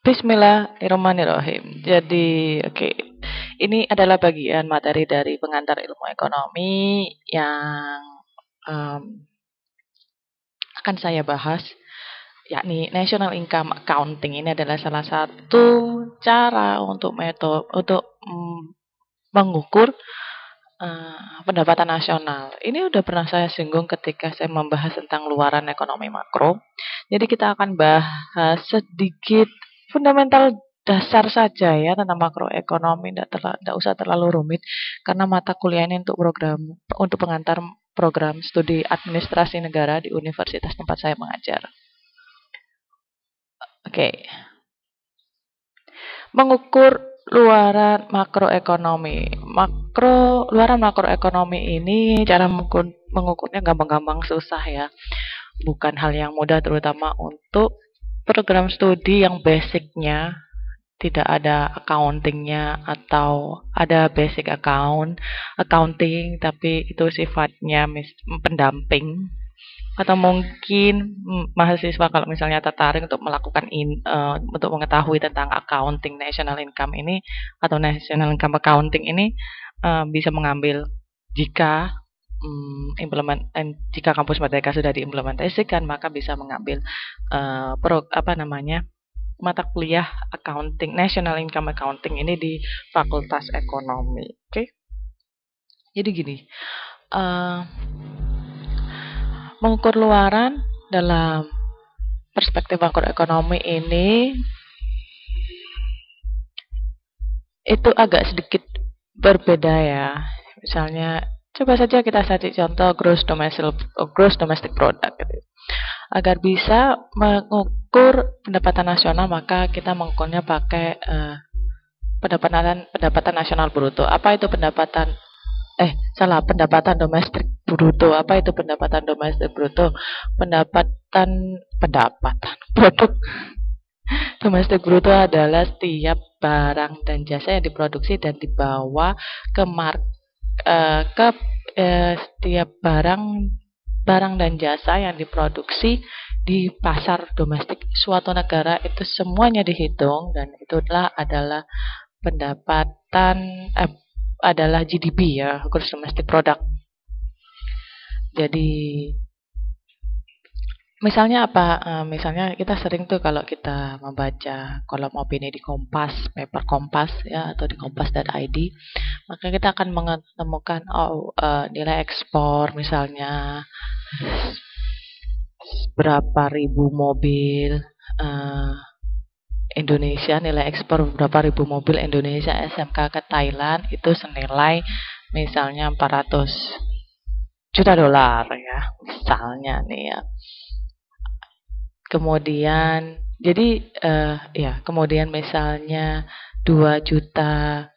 Bismillahirrahmanirrahim. Jadi, oke. Okay. Ini adalah bagian materi dari pengantar ilmu ekonomi yang um, akan saya bahas yakni National Income Accounting ini adalah salah satu cara untuk metode untuk um, mengukur uh, pendapatan nasional. Ini udah pernah saya singgung ketika saya membahas tentang luaran ekonomi makro. Jadi kita akan bahas sedikit fundamental dasar saja ya tentang makroekonomi tidak tidak usah terlalu rumit karena mata kuliah ini untuk program untuk pengantar program studi administrasi negara di universitas tempat saya mengajar. Oke. Okay. Mengukur luaran makroekonomi. Makro luaran makroekonomi ini cara mengukur, mengukurnya gampang-gampang susah ya. Bukan hal yang mudah terutama untuk program studi yang basicnya tidak ada accountingnya atau ada basic account accounting tapi itu sifatnya pendamping. Atau mungkin mahasiswa kalau misalnya tertarik untuk melakukan in, uh, untuk mengetahui tentang accounting national income ini atau national income accounting ini uh, bisa mengambil jika um, implement eh, jika kampus merdeka sudah diimplementasikan maka bisa mengambil uh, pro, apa namanya mata kuliah accounting national income accounting ini di Fakultas Ekonomi. Oke. Okay? Jadi gini, uh, mengukur luaran dalam perspektif makroekonomi ini itu agak sedikit berbeda ya. Misalnya coba saja kita saja contoh gross domestic gross domestic product gitu. Agar bisa mengukur pendapatan nasional, maka kita mengukurnya pakai uh, pendapatan pendapatan nasional bruto. Apa itu pendapatan eh salah pendapatan domestik bruto. Apa itu pendapatan domestik bruto? Pendapatan pendapatan produk domestik bruto adalah setiap barang dan jasa yang diproduksi dan dibawa ke mark uh, ke uh, setiap barang barang dan jasa yang diproduksi di pasar domestik suatu negara itu semuanya dihitung dan itulah adalah pendapatan eh, adalah GDP ya gross domestic product. Jadi misalnya apa? Uh, misalnya kita sering tuh kalau kita membaca kolom opini di Kompas, paper Kompas ya atau di kompas.id, maka kita akan menemukan oh uh, nilai ekspor misalnya. Berapa ribu mobil uh, Indonesia nilai ekspor berapa ribu mobil Indonesia SMK ke Thailand itu senilai misalnya 400 juta dolar ya misalnya nih ya. Kemudian jadi uh, ya kemudian misalnya 2 juta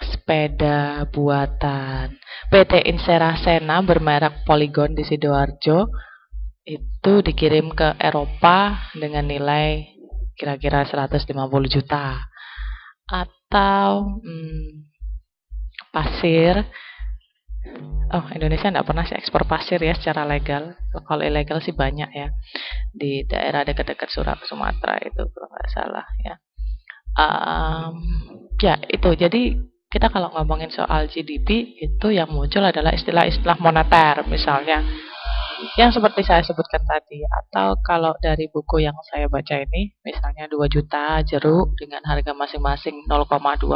sepeda buatan. PT Inserasena bermerek Polygon di Sidoarjo. Itu dikirim ke Eropa dengan nilai kira-kira 150 juta. Atau hmm, pasir. Oh Indonesia tidak pernah sih ekspor pasir ya secara legal. Kalau ilegal sih banyak ya. Di daerah dekat-dekat Surat Sumatera itu kalau nggak salah ya. Um, ya itu. Jadi kita kalau ngomongin soal GDP itu yang muncul adalah istilah-istilah moneter misalnya. Yang seperti saya sebutkan tadi atau kalau dari buku yang saya baca ini misalnya 2 juta jeruk dengan harga masing-masing 0,20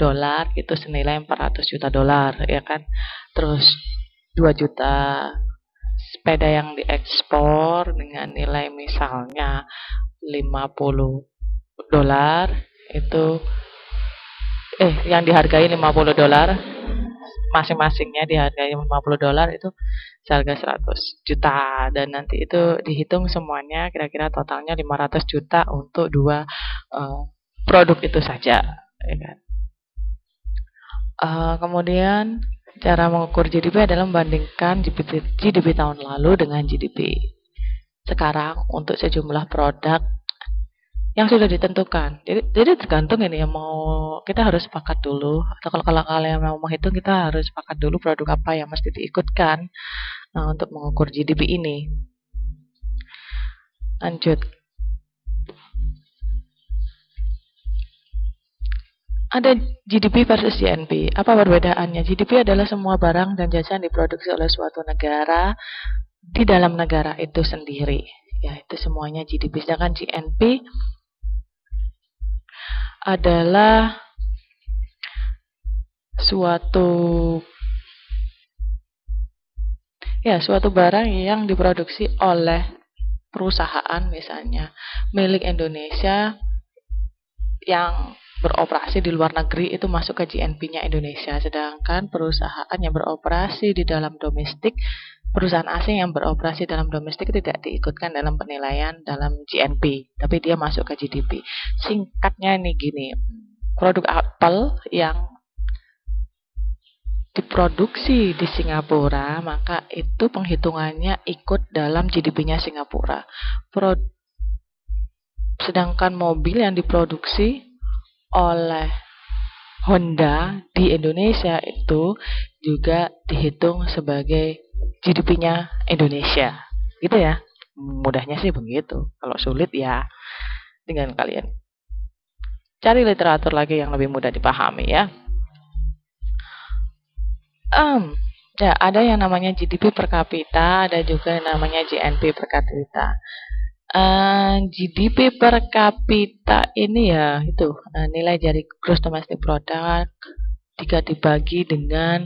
dolar itu senilai 400 juta dolar ya kan? Terus 2 juta sepeda yang diekspor dengan nilai misalnya 50 dolar itu eh yang dihargai 50 dolar masing-masingnya dihargai 50 dolar itu seharga 100 juta dan nanti itu dihitung semuanya kira-kira totalnya 500 juta untuk dua uh, produk itu saja ya kan? uh, kemudian cara mengukur GDP adalah membandingkan GDP, GDP tahun lalu dengan GDP sekarang untuk sejumlah produk yang sudah ditentukan. Jadi, jadi tergantung ini yang mau kita harus sepakat dulu. Atau kalau kalau kalian mau menghitung kita harus sepakat dulu produk apa yang mesti diikutkan nah, untuk mengukur GDP ini. Lanjut. ada GDP versus GNP. Apa perbedaannya? GDP adalah semua barang dan jasa yang diproduksi oleh suatu negara di dalam negara itu sendiri. Ya, itu semuanya GDP. Sedangkan GNP adalah suatu ya suatu barang yang diproduksi oleh perusahaan misalnya milik Indonesia yang beroperasi di luar negeri itu masuk ke GNP-nya Indonesia. Sedangkan perusahaan yang beroperasi di dalam domestik perusahaan asing yang beroperasi dalam domestik tidak diikutkan dalam penilaian dalam GNP tapi dia masuk ke GDP singkatnya ini gini produk apel yang diproduksi di Singapura, maka itu penghitungannya ikut dalam GDP-nya Singapura. Pro Sedangkan mobil yang diproduksi oleh Honda di Indonesia itu juga dihitung sebagai GDP-nya Indonesia. Gitu ya. Mudahnya sih begitu. Kalau sulit ya dengan kalian cari literatur lagi yang lebih mudah dipahami ya. Um, ya, ada yang namanya GDP per kapita, ada juga yang namanya GNP per kapita. Uh, GDP per kapita ini ya itu uh, nilai dari gross domestic product jika dibagi dengan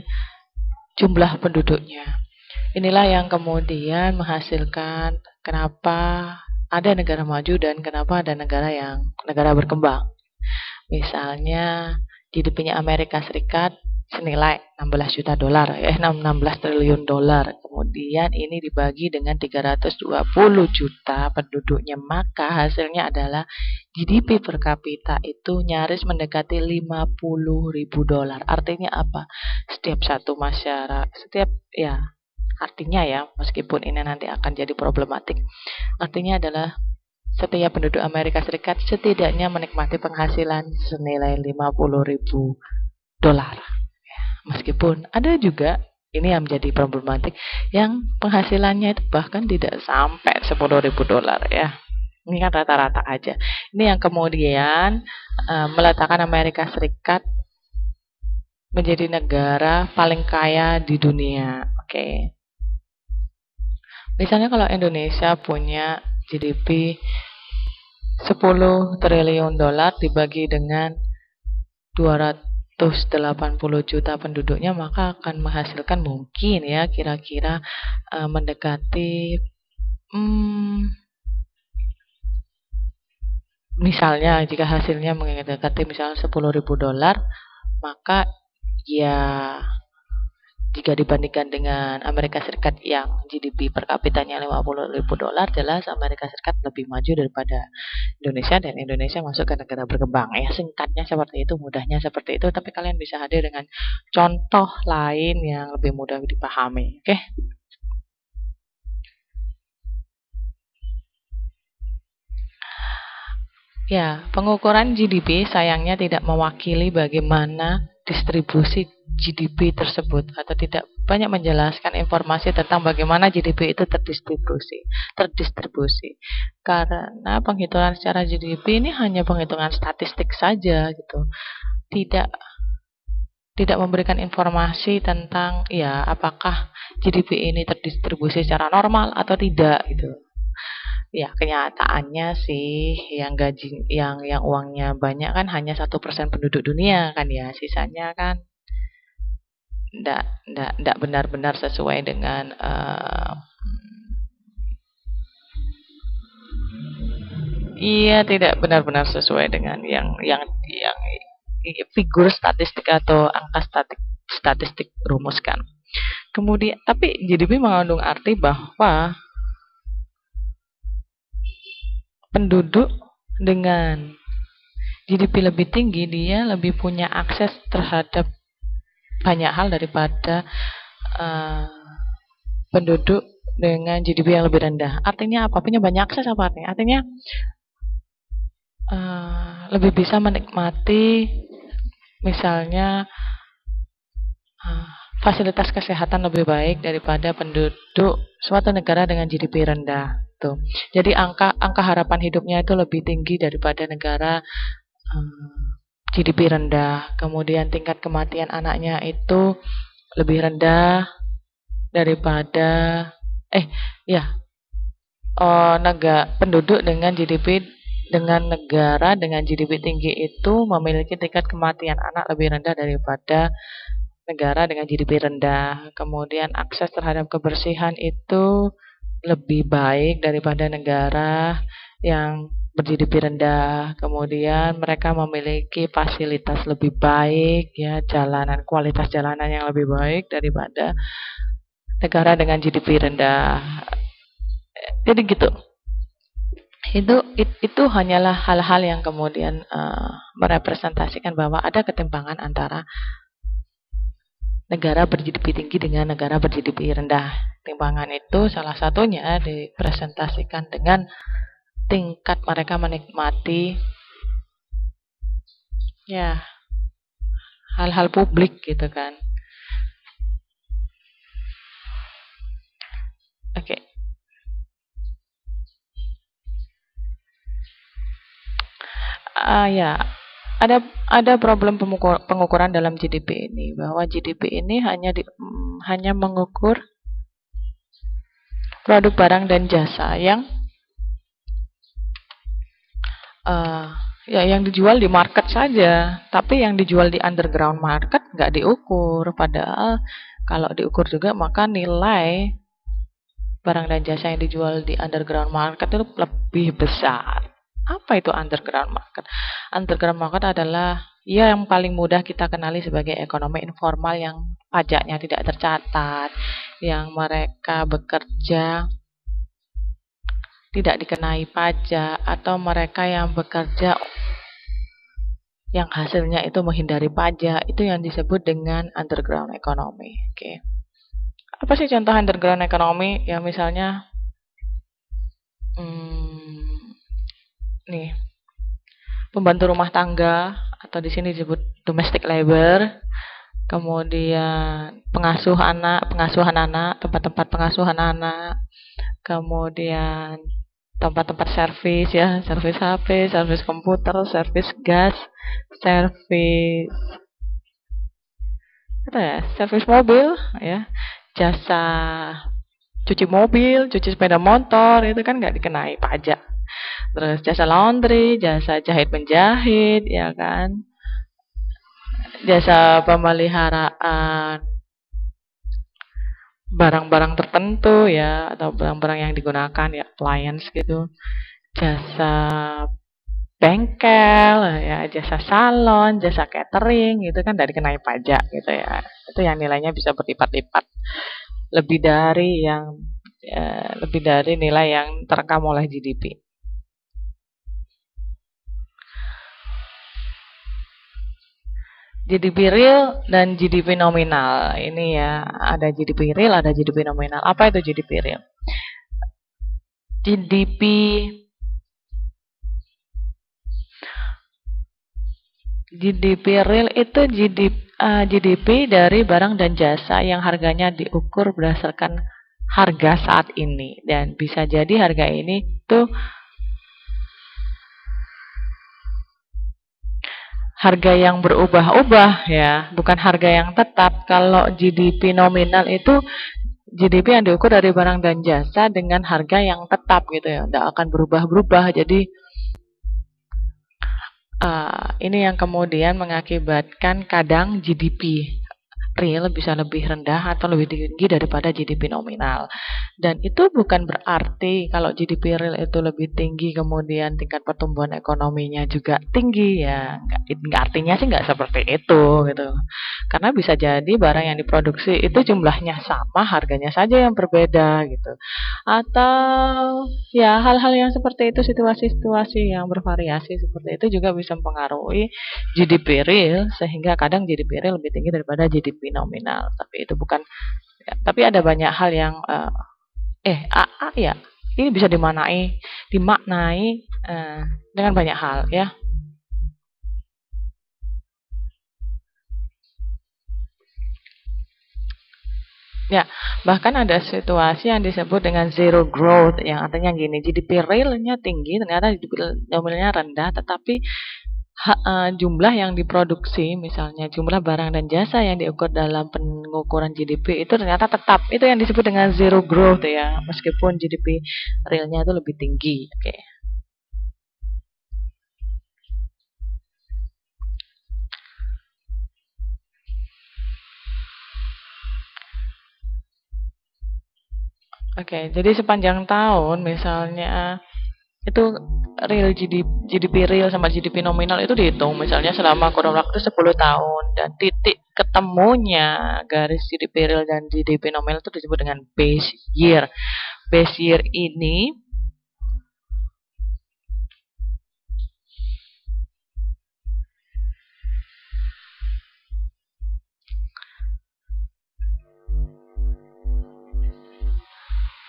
jumlah penduduknya. Inilah yang kemudian menghasilkan kenapa ada negara maju dan kenapa ada negara yang negara berkembang. Misalnya GDP-nya Amerika Serikat senilai 16 juta dolar ya 16 triliun dolar. Kemudian ini dibagi dengan 320 juta penduduknya. Maka hasilnya adalah GDP per kapita itu nyaris mendekati 50 ribu dolar. Artinya apa? Setiap satu masyarakat setiap ya artinya ya meskipun ini nanti akan jadi problematik artinya adalah setiap penduduk Amerika Serikat setidaknya menikmati penghasilan senilai 50 ribu dolar Meskipun ada juga ini yang menjadi problematik yang penghasilannya itu bahkan tidak sampai 10 ribu dolar ya. Ini kan rata-rata aja. Ini yang kemudian uh, meletakkan Amerika Serikat menjadi negara paling kaya di dunia. Oke. Okay. Misalnya kalau Indonesia punya GDP 10 triliun dolar dibagi dengan 200 180 juta penduduknya maka akan menghasilkan mungkin ya kira-kira uh, mendekati hmm, misalnya jika hasilnya mendekati misalnya 10 ribu dolar maka ya jika dibandingkan dengan Amerika Serikat yang GDP per kapitanya 50 ribu dolar, jelas Amerika Serikat lebih maju daripada Indonesia dan Indonesia masuk ke negara berkembang. Ya singkatnya seperti itu, mudahnya seperti itu, tapi kalian bisa hadir dengan contoh lain yang lebih mudah dipahami. Oke? Okay? Ya, pengukuran GDP sayangnya tidak mewakili bagaimana distribusi GDP tersebut atau tidak banyak menjelaskan informasi tentang bagaimana GDP itu terdistribusi, terdistribusi. Karena penghitungan secara GDP ini hanya penghitungan statistik saja gitu. Tidak tidak memberikan informasi tentang ya apakah GDP ini terdistribusi secara normal atau tidak gitu. Ya kenyataannya sih yang gaji yang yang uangnya banyak kan hanya satu persen penduduk dunia kan ya sisanya kan tidak benar-benar sesuai dengan uh, iya tidak benar-benar sesuai dengan yang yang yang figur statistik atau angka statistik statistik rumuskan. Kemudian tapi GDP mengandung arti bahwa penduduk dengan GDP lebih tinggi dia lebih punya akses terhadap banyak hal daripada uh, penduduk dengan GDP yang lebih rendah. Artinya apa? Punya banyak akses apa artinya? Artinya uh, lebih bisa menikmati misalnya uh, fasilitas kesehatan lebih baik daripada penduduk suatu negara dengan GDP rendah gitu. Jadi angka angka harapan hidupnya itu lebih tinggi daripada negara um, GDP rendah, kemudian tingkat kematian anaknya itu lebih rendah daripada eh ya oh, negara penduduk dengan GDP dengan negara dengan GDP tinggi itu memiliki tingkat kematian anak lebih rendah daripada negara dengan GDP rendah. Kemudian akses terhadap kebersihan itu lebih baik daripada negara yang ber-GDP rendah. Kemudian mereka memiliki fasilitas lebih baik ya, jalanan kualitas jalanan yang lebih baik daripada negara dengan GDP rendah. Jadi gitu. Itu it, itu hanyalah hal-hal yang kemudian uh, merepresentasikan bahwa ada ketimpangan antara negara ber-GDP tinggi dengan negara ber-GDP rendah. Timpangan itu salah satunya dipresentasikan dengan tingkat mereka menikmati ya hal-hal publik gitu kan. Oke. Okay. Uh, ya, ada ada problem pengukuran dalam GDP ini bahwa GDP ini hanya di, mm, hanya mengukur produk barang dan jasa yang uh, ya yang dijual di market saja, tapi yang dijual di underground market nggak diukur. Padahal kalau diukur juga maka nilai barang dan jasa yang dijual di underground market itu lebih besar. Apa itu underground market? Underground market adalah ya yang paling mudah kita kenali sebagai ekonomi informal yang pajaknya tidak tercatat, yang mereka bekerja tidak dikenai pajak atau mereka yang bekerja yang hasilnya itu menghindari pajak itu yang disebut dengan underground economy. Oke. Okay apa sih contoh underground ekonomi ya misalnya hmm, nih pembantu rumah tangga atau di sini disebut domestic labor kemudian pengasuh anak pengasuhan anak tempat-tempat pengasuhan anak kemudian tempat-tempat servis ya servis HP servis komputer servis gas servis apa ya servis mobil ya jasa cuci mobil, cuci sepeda motor itu kan nggak dikenai pajak. Terus jasa laundry, jasa jahit menjahit, ya kan. Jasa pemeliharaan barang-barang tertentu ya atau barang-barang yang digunakan ya appliance gitu. Jasa bengkel, ya jasa salon, jasa catering itu kan dari kenai pajak gitu ya. Itu yang nilainya bisa berlipat-lipat lebih dari yang ya, lebih dari nilai yang terekam oleh GDP. GDP real dan GDP nominal. Ini ya, ada GDP real, ada GDP nominal. Apa itu GDP real? GDP GDP real itu GDP, uh, GDP dari barang dan jasa yang harganya diukur berdasarkan harga saat ini dan bisa jadi harga ini tuh harga yang berubah-ubah ya, bukan harga yang tetap. Kalau GDP nominal itu GDP yang diukur dari barang dan jasa dengan harga yang tetap gitu ya, tidak akan berubah-berubah. Jadi uh, ini yang kemudian mengakibatkan kadang GDP real bisa lebih rendah atau lebih tinggi daripada GDP nominal. Dan itu bukan berarti kalau GDP real itu lebih tinggi kemudian tingkat pertumbuhan ekonominya juga tinggi ya. Enggak, artinya sih nggak seperti itu gitu. Karena bisa jadi barang yang diproduksi itu jumlahnya sama, harganya saja yang berbeda gitu. Atau ya hal-hal yang seperti itu situasi-situasi yang bervariasi seperti itu juga bisa mempengaruhi GDP real sehingga kadang GDP real lebih tinggi daripada GDP nominal. Tapi itu bukan ya, tapi ada banyak hal yang uh, eh AA ya ini bisa dimaknai dimaknai uh, dengan banyak hal ya. Ya, bahkan ada situasi yang disebut dengan zero growth, yang artinya gini, GDP realnya tinggi, ternyata GDP nominalnya rendah, tetapi uh, jumlah yang diproduksi, misalnya jumlah barang dan jasa yang diukur dalam pengukuran GDP itu ternyata tetap itu yang disebut dengan zero growth ya, meskipun GDP realnya itu lebih tinggi. Oke. Okay. Oke, okay, jadi sepanjang tahun misalnya itu real GDP, GDP real sama GDP nominal itu dihitung. Misalnya selama kurun waktu 10 tahun. Dan titik ketemunya garis GDP real dan GDP nominal itu disebut dengan base year. Base year ini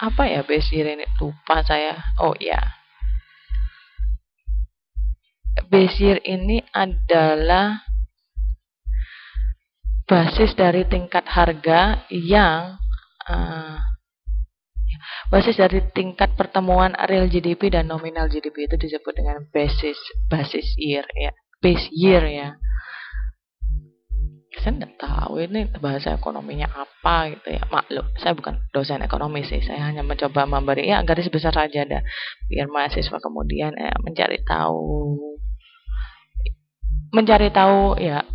apa ya base year ini? Lupa saya. Oh ya year ini adalah basis dari tingkat harga yang uh, basis dari tingkat pertemuan real GDP dan nominal GDP itu disebut dengan basis basis year ya. Base year ya. Saya nggak tahu ini bahasa ekonominya apa gitu ya. Maklum saya bukan dosen ekonomi sih. Saya hanya mencoba memberi ya garis besar saja ada. Biar mahasiswa kemudian eh, mencari tahu mencari tahu ya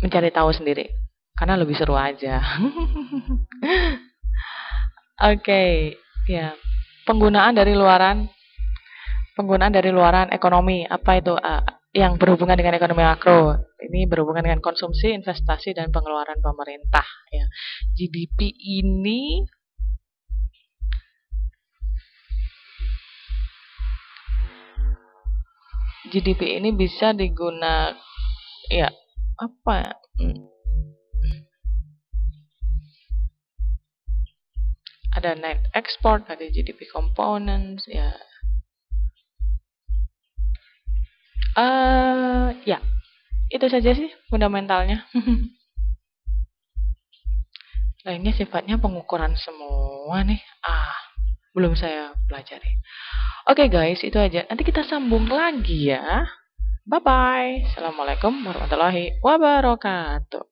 mencari tahu sendiri karena lebih seru aja oke okay, ya penggunaan dari luaran penggunaan dari luaran ekonomi apa itu uh, yang berhubungan dengan ekonomi makro. Ini berhubungan dengan konsumsi, investasi, dan pengeluaran pemerintah. Ya. GDP ini GDP ini bisa digunakan ya apa hmm. ada net export ada GDP components ya Uh, ya, itu saja sih fundamentalnya. Lainnya sifatnya pengukuran semua nih. Ah, belum saya pelajari. Oke okay guys, itu aja. Nanti kita sambung lagi ya. Bye-bye. Assalamualaikum warahmatullahi wabarakatuh.